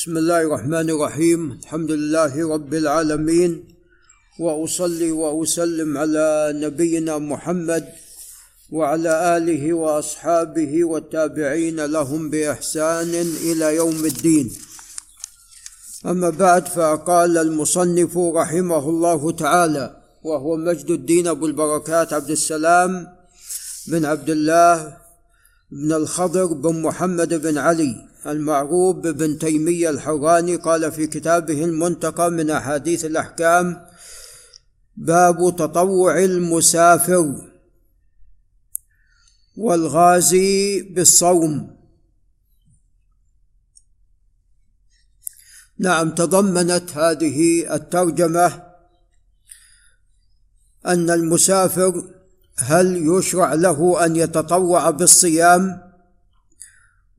بسم الله الرحمن الرحيم الحمد لله رب العالمين واصلي واسلم على نبينا محمد وعلى اله واصحابه والتابعين لهم باحسان إلى يوم الدين اما بعد فقال المصنف رحمه الله تعالى وهو مجد الدين ابو البركات عبد السلام بن عبد الله بن الخضر بن محمد بن علي المعروف بابن تيمية الحراني قال في كتابه المنتقى من أحاديث الأحكام باب تطوع المسافر والغازي بالصوم. نعم تضمنت هذه الترجمة أن المسافر هل يشرع له أن يتطوع بالصيام؟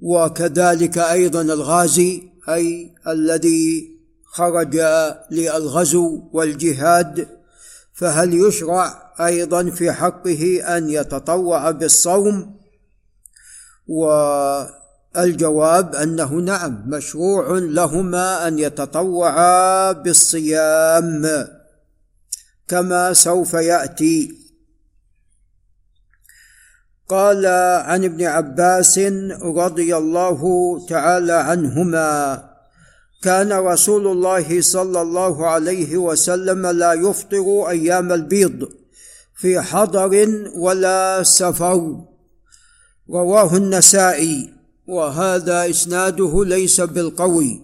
وكذلك أيضا الغازي أي الذي خرج للغزو والجهاد فهل يشرع أيضا في حقه أن يتطوع بالصوم؟ والجواب أنه نعم مشروع لهما أن يتطوعا بالصيام كما سوف يأتي قال عن ابن عباس رضي الله تعالى عنهما كان رسول الله صلى الله عليه وسلم لا يفطر أيام البيض في حضر ولا سفر. رواه النسائي وهذا إسناده ليس بالقوي.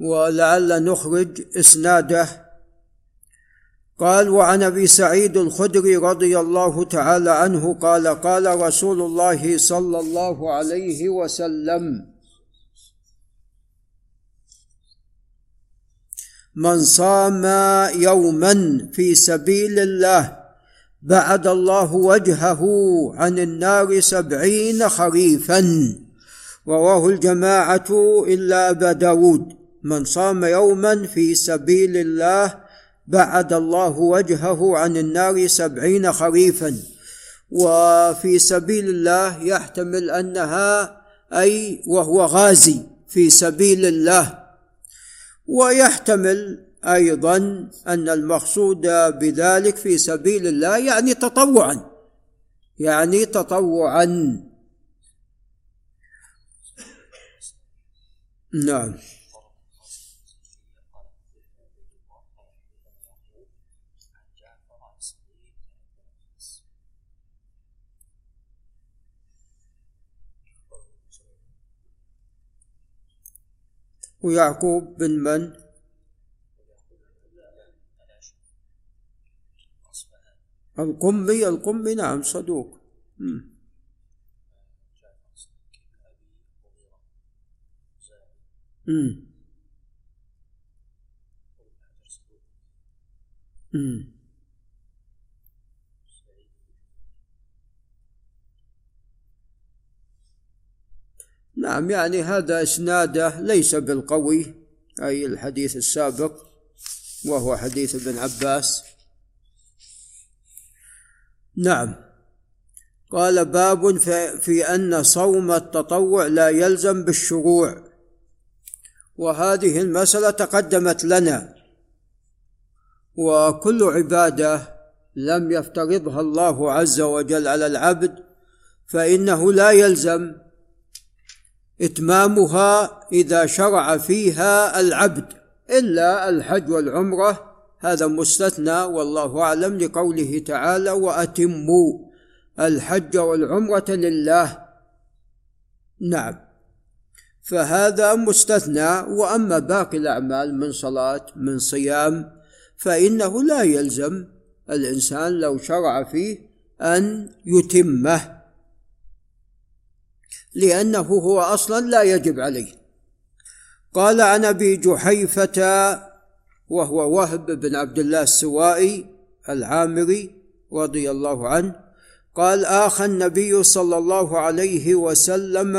ولعل نخرج إسناده قال وعن أبي سعيد الخدري رضي الله تعالى عنه قال قال رسول الله صلى الله عليه وسلم من صام يوما في سبيل الله بعد الله وجهه عن النار سبعين خريفا رواه الجماعة إلا أبا داود من صام يوما في سبيل الله بعد الله وجهه عن النار سبعين خريفا. وفي سبيل الله يحتمل أنها أي وهو غازي في سبيل الله. ويحتمل أيضا أن المقصود بذلك في سبيل الله يعني تطوعا. يعني تطوعا. نعم. ويعقوب بن من القمي القمي نعم صدوق مم. مم. نعم يعني هذا إسناده ليس بالقوي أي الحديث السابق وهو حديث ابن عباس. نعم. قال باب في أن صوم التطوع لا يلزم بالشروع. وهذه المسألة تقدمت لنا. وكل عبادة لم يفترضها الله عز وجل على العبد فإنه لا يلزم إتمامها إذا شرع فيها العبد إلا الحج والعمرة هذا مستثنى والله أعلم لقوله تعالى وأتموا الحج والعمرة لله نعم. فهذا مستثنى وأما باقي الأعمال من صلاة من صيام فإنه لا يلزم الإنسان لو شرع فيه أن يتمه. لأنه هو أصلا لا يجب عليه. قال عن أبي جحيفة وهو وهب بن عبد الله السوائي العامري رضي الله عنه قال آخى النبي صلى الله عليه وسلم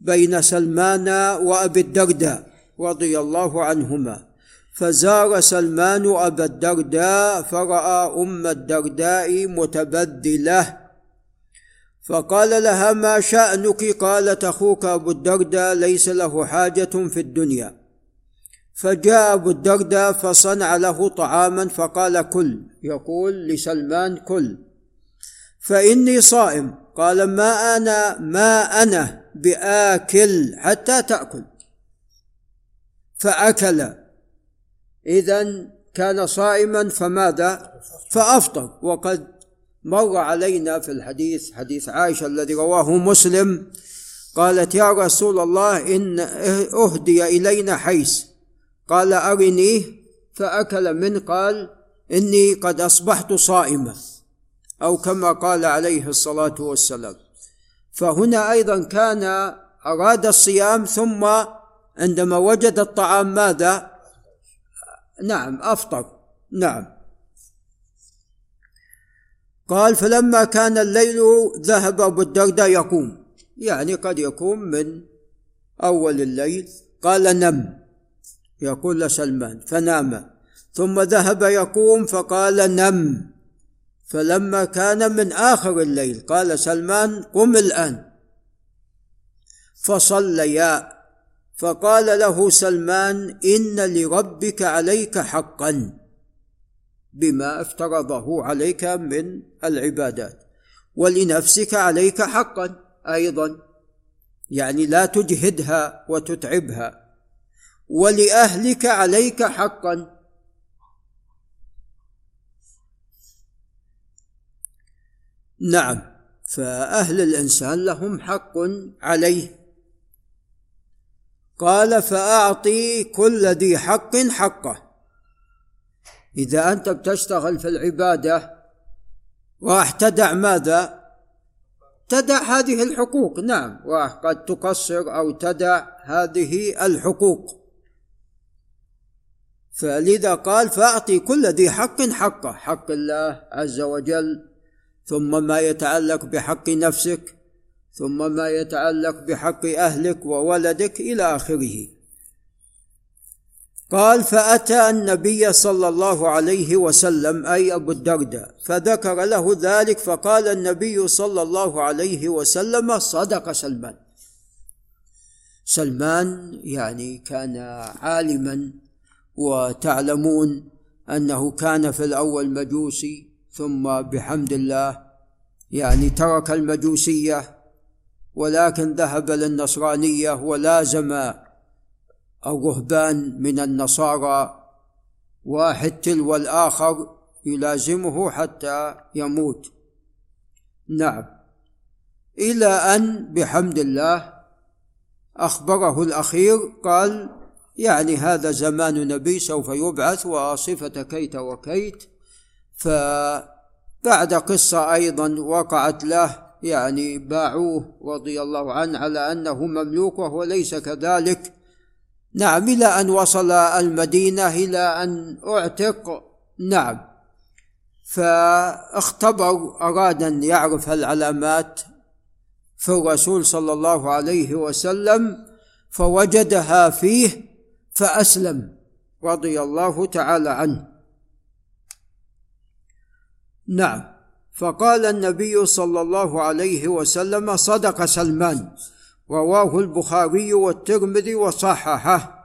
بين سلمان وأبي الدرداء رضي الله عنهما. فزار سلمان أبا الدرداء فرأى أم الدرداء متبدلة فقال لها ما شأنك؟ قالت أخوك أبو الدرداء ليس له حاجة في الدنيا. فجاء أبو الدرداء فصنع له طعاما فقال كل يقول لسلمان كل. فإني صائم. قال ما أنا ما أنا بآكل حتى تأكل. فأكل. إذا كان صائما فماذا؟ فأفطر. وقد مر علينا في الحديث حديث عائشة الذي رواه مسلم قالت يا رسول الله إن أهدي إلينا حيس قال أرنيه فأكل من قال إني قد أصبحت صائمة أو كما قال عليه الصلاة والسلام. فهنا أيضا كان أراد الصيام ثم عندما وجد الطعام ماذا؟ نعم أفطر. نعم. قال فلما كان الليل ذهب أبو الدرداء يقوم. يعني قد يقوم من أول الليل. قال نم. يقول لسلمان فنام. ثم ذهب يقوم فقال نم. فلما كان من آخر الليل قال سلمان قم الآن. فصليا. فقال له سلمان إن لربك عليك حقا. بما افترضه عليك من العبادات. ولنفسك عليك حقا أيضا يعني لا تجهدها وتتعبها. ولأهلك عليك حقا. نعم فأهل الإنسان لهم حق عليه. قال فأعطي كل ذي حق حقه. إذا أنت بتشتغل في العبادة راح تدع ماذا؟ تدع هذه الحقوق. نعم راح قد تقصر أو تدع هذه الحقوق. فلذا قال فأعطي كل ذي حق حقه حق الله عز وجل ثم ما يتعلق بحق نفسك ثم ما يتعلق بحق أهلك وولدك إلى آخره. قال فأتى النبي صلى الله عليه وسلم أي أبو الدرداء فذكر له ذلك فقال النبي صلى الله عليه وسلم صدق سلمان. سلمان يعني كان عالما وتعلمون أنه كان في الأول مجوسي ثم بحمد الله يعني ترك المجوسية ولكن ذهب للنصرانية ولازم الرهبان من النصارى واحد تلو الآخر يلازمه حتى يموت. نعم. إلى أن بحمد الله أخبره الأخير قال يعني هذا زمان نبي سوف يبعث وصفة كيت وكيت. فبعد قصة أيضا وقعت له يعني باعوه رضي الله عنه على أنه مملوك وهو ليس كذلك. نعم إلى أن وصل المدينة إلى أن أعتق. نعم. فاختبر أراد أن يعرف العلامات. في الرسول صلى الله عليه وسلم فوجدها فيه فأسلم رضي الله تعالى عنه. نعم. فقال النبي صلى الله عليه وسلم صدق سلمان. رواه البخاري والترمذي وصححه.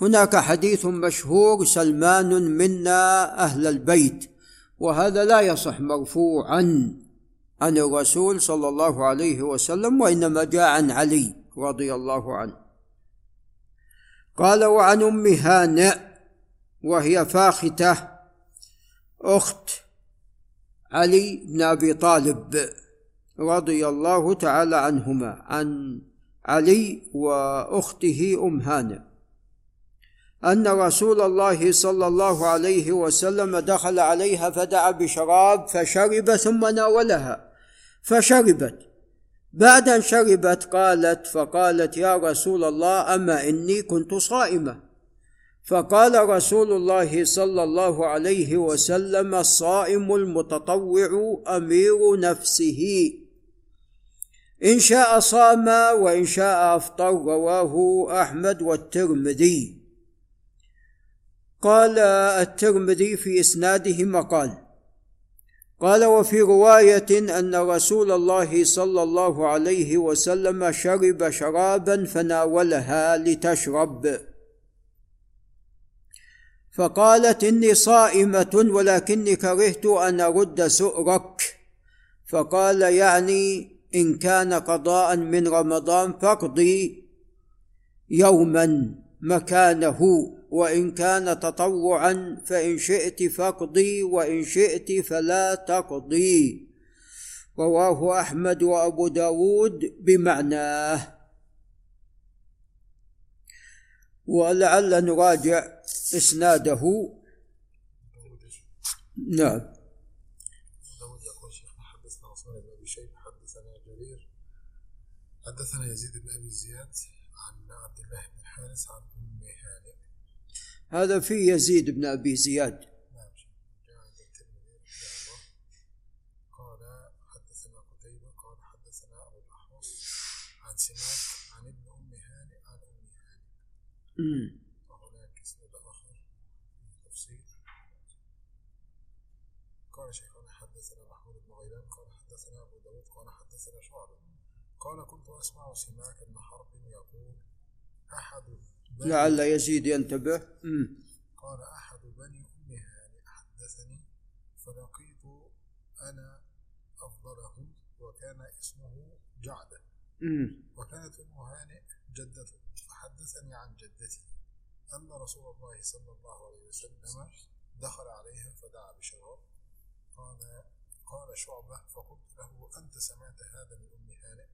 هناك حديث مشهور سلمان منا أهل البيت وهذا لا يصح مرفوعا عن الرسول صلى الله عليه وسلم وإنما جاء عن علي رضي الله عنه. قال وعن أم هانئ وهي فاخته أخت علي بن أبي طالب رضي الله تعالى عنهما عن علي وأخته أم هانئ. أن رسول الله صلى الله عليه وسلم دخل عليها فدعا بشراب فشرب ثم ناولها فشربت. بعد أن شربت قالت فقالت يا رسول الله أما إني كنت صائمة. فقال رسول الله صلى الله عليه وسلم الصائم المتطوع أمير نفسه. إن شاء صام وإن شاء أفطر رواه أحمد والترمذي. قال الترمذي في إسناده مقال. قال وفي رواية أن رسول الله صلى الله عليه وسلم شرب شرابا فناولها لتشرب. فقالت إني صائمة ولكني كرهت أن أرد سؤرك. فقال يعني إن كان قضاء من رمضان فاقضي يوما مكانه وإن كان تطوعا فإن شئت فاقضي وإن شئت فلا تقضي. رواه أحمد وأبو داود بمعناه. ولعل نراجع إسناده. نعم داود يقول شيخ حدثنا عثمان بن ابي شيبه حدثنا جرير حدثنا يزيد بن أبي زياد عن عبد الله بن الحارث عن أم هانئ. هذا في يزيد بن أبي زياد. نعم سماك عن ابن أم هانئ عن أم هانئ. وهناك إسناد آخر فيه تفصيل. قال شيخنا حدثنا محمود بن غيلان قال حدثنا أبو داود قال حدثنا شعبة. قال كنت أسمع سماك بن حرب يقول أحد لعل يزيد ينتبه. قال أحد بني أم هانئ حدثني فلقيت أنا أفضلهم وكان اسمه جعدة. وكانت أم هانئ جدته فحدثني عن جدتي أن رسول الله صلى الله عليه وسلم دخل عليها فدعا بشراب قال قال شعبة فقلت له أنت سمعت هذا من أم هانئ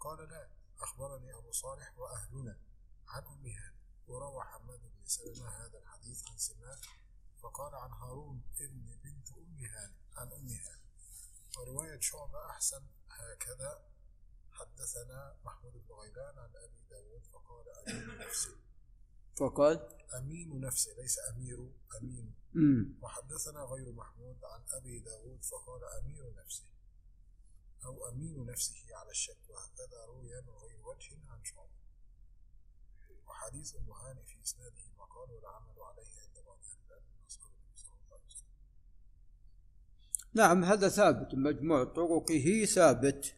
قال لا أخبرني أبو صالح وأهلنا عن أم هانئ وروى حماد بن سلمة هذا الحديث عن سماك فقال عن هارون ابن بنت أم هانئ عن أم هانئ ورواية شعبة أحسن هكذا حدثنا محمود بن غيلان عن أبي داود فقال أمين نفسي. فقال؟ أمين نفسي ليس أمير أمين. وحدثنا غير محمود عن أبي داود فقال أمير نفسه أو أمين نفسه على الشك وهكذا روي من غير وجه عن شعبة. وحديث أم هانئ في إسناده مقال والعمل عليه عند بعض أهل العلم من أصحاب صلى الله عليه وسلم. نعم هذا ثابت مجموع طرقه ثابت.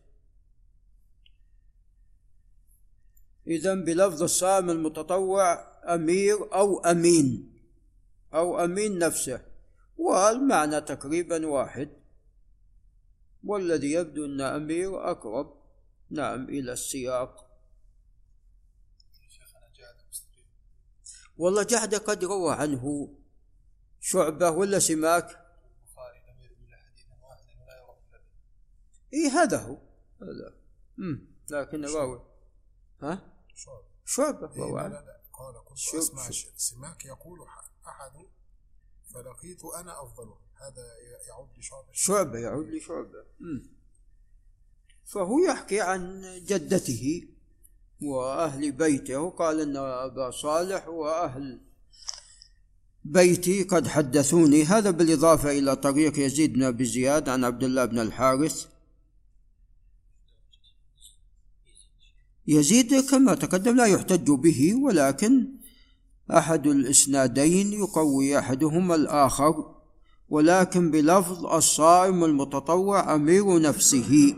إذا بلفظ الصائم المتطوع أمير أو أمين أو أمين نفسه والمعنى تقريبا واحد. والذي يبدو أن أمير أقرب نعم إلى السياق. والله جحد قد روى عنه. شعبة ولا سماك؟ إيه هذا هو. هذا. مم. لكن راوي ها؟ شعبة. شعبة إيه روى عنه. قال كنت. ش- سماك يقول أحد فلقيت أنا أفضله هذا يعود لشعبة. شعبة يعود لشعبة. فهو يحكي عن جدته وأهل بيته قال أن أبا صالح وأهل بيتي قد حدثوني. هذا بالإضافة إلى طريق يزيد بن أبي زياد عن عبد الله بن الحارث. يزيد كما تقدم لا يحتج به ولكن أحد الإسنادين يقوي أحدهما الآخر. ولكن بلفظ الصائم المتطوع أمير نفسه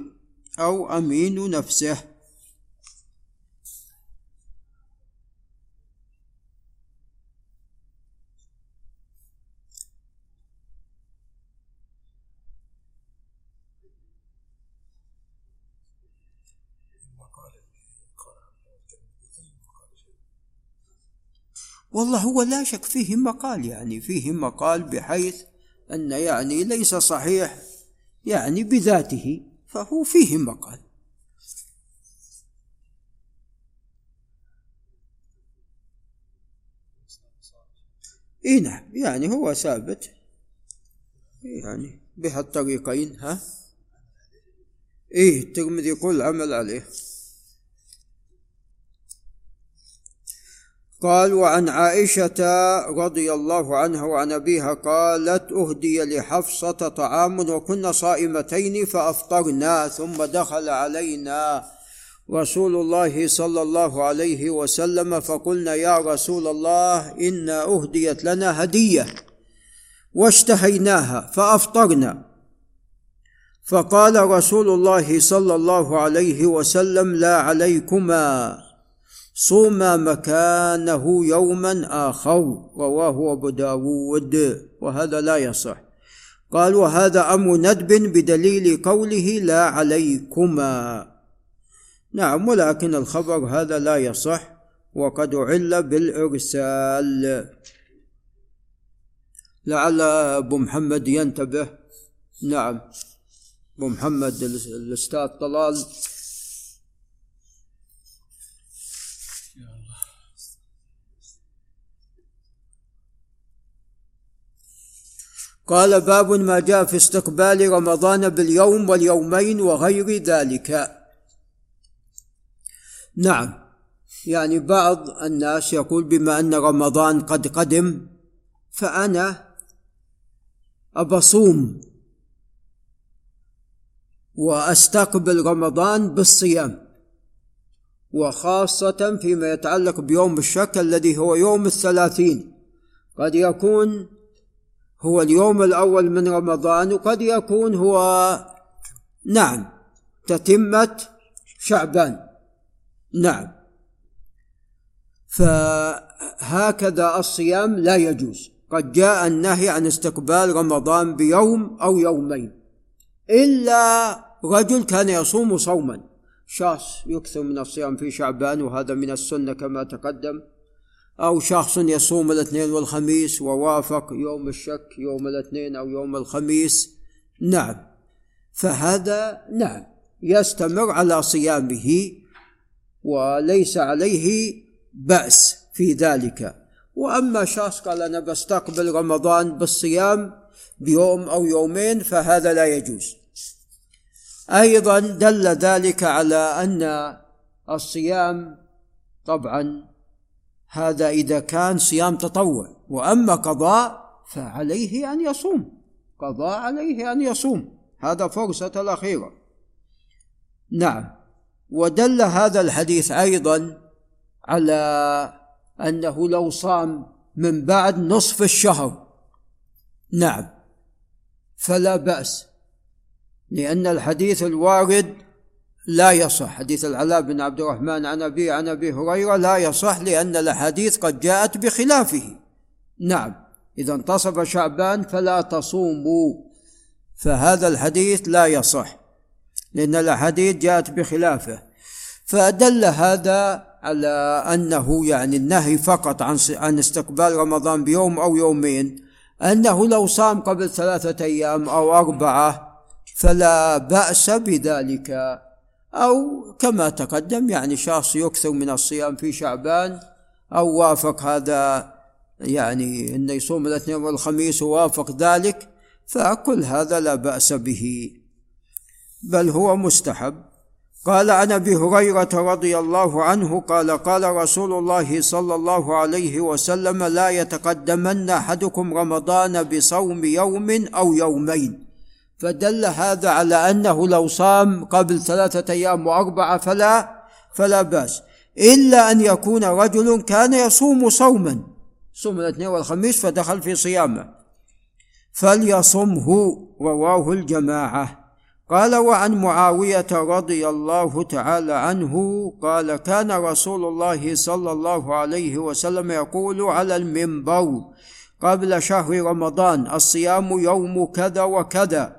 أو أمين نفسه. والله هو لا شك فيه مقال يعني فيه مقال بحيث أن يعني ليس صحيح يعني بذاته فهو فيه مقال. إي نعم يعني هو ثابت. يعني بهالطريقين ها؟ إيه الترمذي يقول عمل عليه. قال وعن عائشة رضي الله عنها وعن أبيها قالت أهدي لحفصة طعام وكنا صائمتين فأفطرنا ثم دخل علينا رسول الله صلى الله عليه وسلم فقلنا يا رسول الله إنا أهديت لنا هدية. واشتهيناها فأفطرنا. فقال رسول الله صلى الله عليه وسلم لا عليكما. صوما مكانه يوما آخر رواه أبو داود وهذا لا يصح. قال وهذا أمر ندب بدليل قوله لا عليكما. نعم ولكن الخبر هذا لا يصح وقد عل بالإرسال. لعل أبو محمد ينتبه. نعم أبو محمد الأستاذ طلال. قال باب ما جاء في استقبال رمضان باليوم واليومين وغير ذلك. نعم. يعني بعض الناس يقول بما أن رمضان قد قدم فأنا أبصوم وأستقبل رمضان بالصيام وخاصة فيما يتعلق بيوم الشك الذي هو يوم الثلاثين. قد يكون هو اليوم الأول من رمضان وقد يكون هو نعم تتمة شعبان. نعم. فهكذا الصيام لا يجوز. قد جاء النهي عن استقبال رمضان بيوم أو يومين. إلا رجل كان يصوم صوما. شخص يكثر من الصيام في شعبان وهذا من السنة كما تقدم. أو شخص يصوم الاثنين والخميس ووافق يوم الشك يوم الاثنين أو يوم الخميس. نعم. فهذا نعم يستمر على صيامه وليس عليه بأس في ذلك. وأما شخص قال أنا بستقبل رمضان بالصيام بيوم أو يومين فهذا لا يجوز. أيضا دل ذلك على أن الصيام طبعا هذا إذا كان صيام تطوع وأما قضاء فعليه أن يصوم. قضاء عليه أن يصوم. هذا فرصة الأخيرة. نعم. ودل هذا الحديث أيضا على أنه لو صام من بعد نصف الشهر. نعم. فلا بأس لأن الحديث الوارد لا يصح. حديث العلاء بن عبد الرحمن عن أبي عن أبي هريرة لا يصح لأن الأحاديث قد جاءت بخلافه. نعم. إذا انتصف شعبان فلا تصوموا. فهذا الحديث لا يصح لأن الأحاديث جاءت بخلافه. فدل هذا على أنه يعني النهي فقط عن عن استقبال رمضان بيوم أو يومين أنه لو صام قبل ثلاثة أيام أو أربعة فلا بأس بذلك. أو كما تقدم يعني شخص يكثر من الصيام في شعبان أو وافق هذا يعني أنه يصوم الاثنين والخميس ووافق ذلك فكل هذا لا بأس به. بل هو مستحب. قال عن أبي هريرة رضي الله عنه قال قال رسول الله صلى الله عليه وسلم لا يتقدمن أحدكم رمضان بصوم يوم أو يومين. فدل هذا على أنه لو صام قبل ثلاثة أيام وأربعة فلا فلا بأس. إلا أن يكون رجل كان يصوم صوما. صوم الاثنين والخميس فدخل في صيامه. فليصمه رواه الجماعة. قال وعن معاوية رضي الله تعالى عنه قال كان رسول الله صلى الله عليه وسلم يقول على المنبر قبل شهر رمضان الصيام يوم كذا وكذا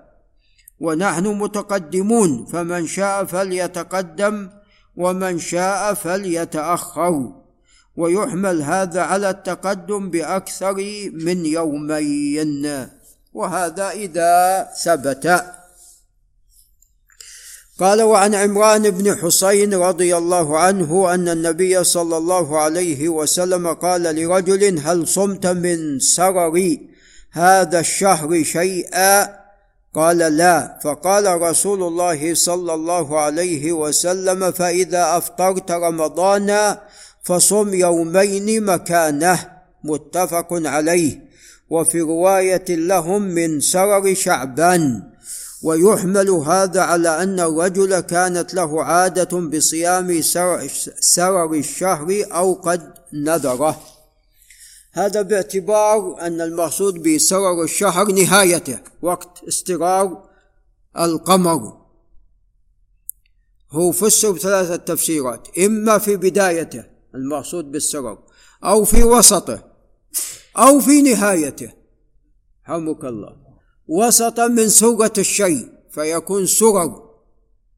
ونحن متقدمون فمن شاء فليتقدم ومن شاء فليتأخر. ويحمل هذا على التقدم بأكثر من يومين. وهذا إذا ثبت. قال وعن عمران بن حسين رضي الله عنه أن النبي صلى الله عليه وسلم قال لرجل هل صمت من سرر هذا الشهر شيئا؟ قال لا. فقال رسول الله صلى الله عليه وسلم فإذا أفطرت رمضان فصم يومين مكانه. متفق عليه. وفي رواية لهم من سرر شعبان. ويحمل هذا على أن الرجل كانت له عادة بصيام سرر الشهر أو قد نذره. هذا باعتبار أن المقصود بسرر الشهر نهايته وقت استقرار القمر. هو فسر بثلاثة تفسيرات إما في بدايته المقصود بالسرر أو في وسطه أو في نهايته. حمك الله. وسط من سرة الشيء فيكون سرر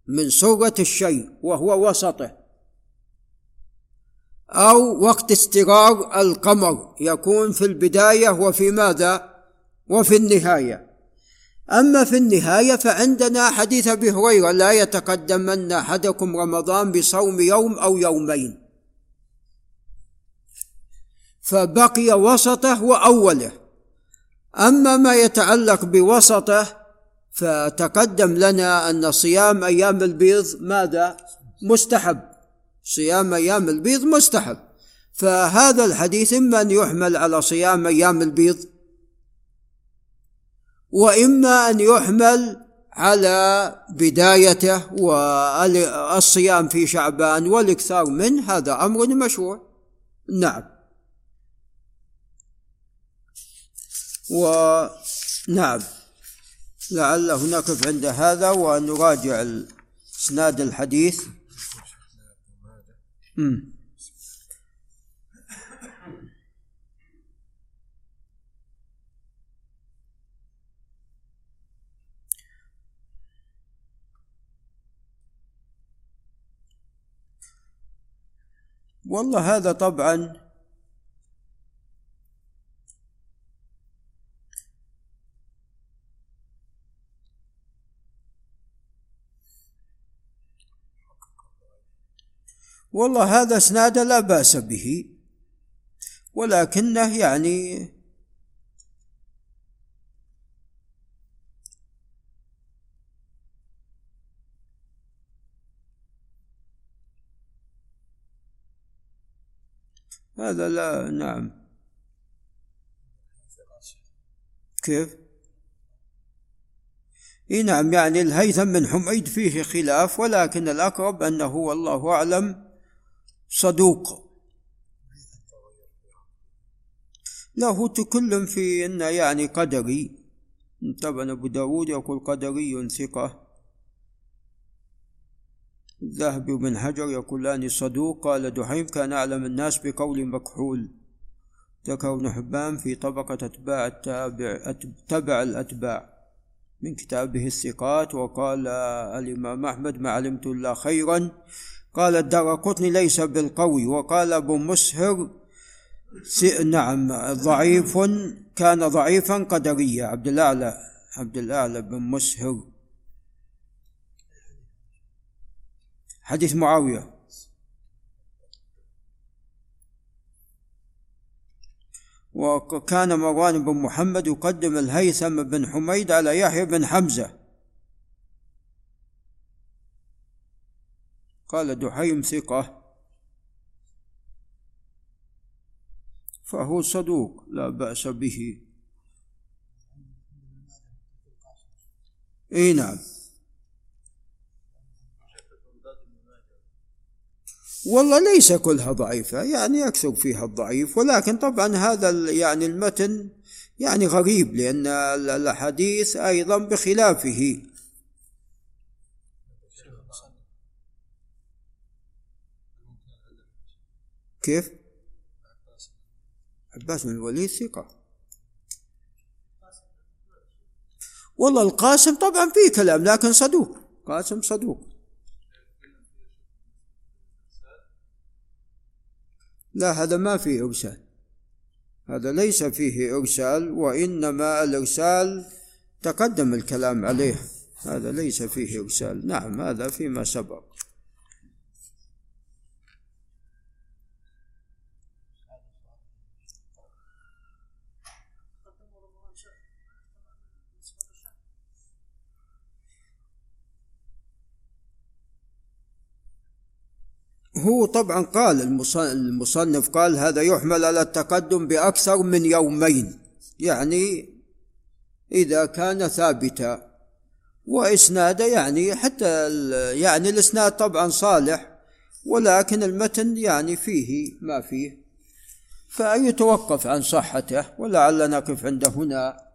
من سرة الشيء وهو وسطه. أو وقت استقرار القمر يكون في البداية وفي ماذا؟ وفي النهاية أما في النهاية فعندنا حديث أبي هريرة لا يتقدمن أحدكم رمضان بصوم يوم أو يومين فبقي وسطه وأوله أما ما يتعلق بوسطه فتقدم لنا أن صيام أيام البيض ماذا؟ مستحب صيام أيام البيض مستحب. فهذا الحديث إما أن يحمل على صيام أيام البيض. وإما أن يحمل على بدايته والصيام في شعبان والإكثار منه هذا أمر مشروع. نعم. ونعم لعله نقف عند هذا ونراجع اسناد الحديث. والله هذا طبعا والله هذا إسناد لا بأس به ولكنه يعني هذا لا نعم. كيف؟ إي نعم يعني الهيثم بن حميد فيه خلاف ولكن الأقرب أنه والله أعلم صدوق. له تكلم في انه يعني قدري. طبعا أبو داود يقول قدري ثقة. الذهبي وابن حجر يقولان صدوق. قال دحيم كان أعلم الناس بقول مكحول. ذكر ابن حبان في طبقة أتباع التابع تبع الأتباع. من كتابه الثقات وقال الإمام أحمد ما علمت إلا خيرا. قال الدار قطني ليس بالقوي وقال أبو مسهر نعم ضعيف كان ضعيفا قدريا. عبد الأعلى عبد الأعلى بن مسهر. حديث معاوية. وكان مروان بن محمد يقدم الهيثم بن حميد على يحيى بن حمزة. قال دحيم ثقة. فهو صدوق لا بأس به. إي نعم. والله ليس كلها ضعيفة يعني يكثر فيها الضعيف ولكن طبعا هذا يعني المتن يعني غريب لأن الحديث أيضا بخلافه. كيف؟ عباس بن الوليد ثقة. والله القاسم طبعا فيه كلام لكن صدوق. قاسم صدوق. لا هذا ما فيه إرسال. هذا ليس فيه إرسال وإنما الإرسال تقدم الكلام عليه. هذا ليس فيه إرسال. نعم هذا فيما سبق. هو طبعا قال المصنف قال هذا يحمل على التقدم بأكثر من يومين. يعني إذا كان ثابتا. وإسناده يعني حتى يعني الإسناد طبعا صالح ولكن المتن يعني فيه ما فيه. فيتوقف عن صحته ولعل نقف عند هنا.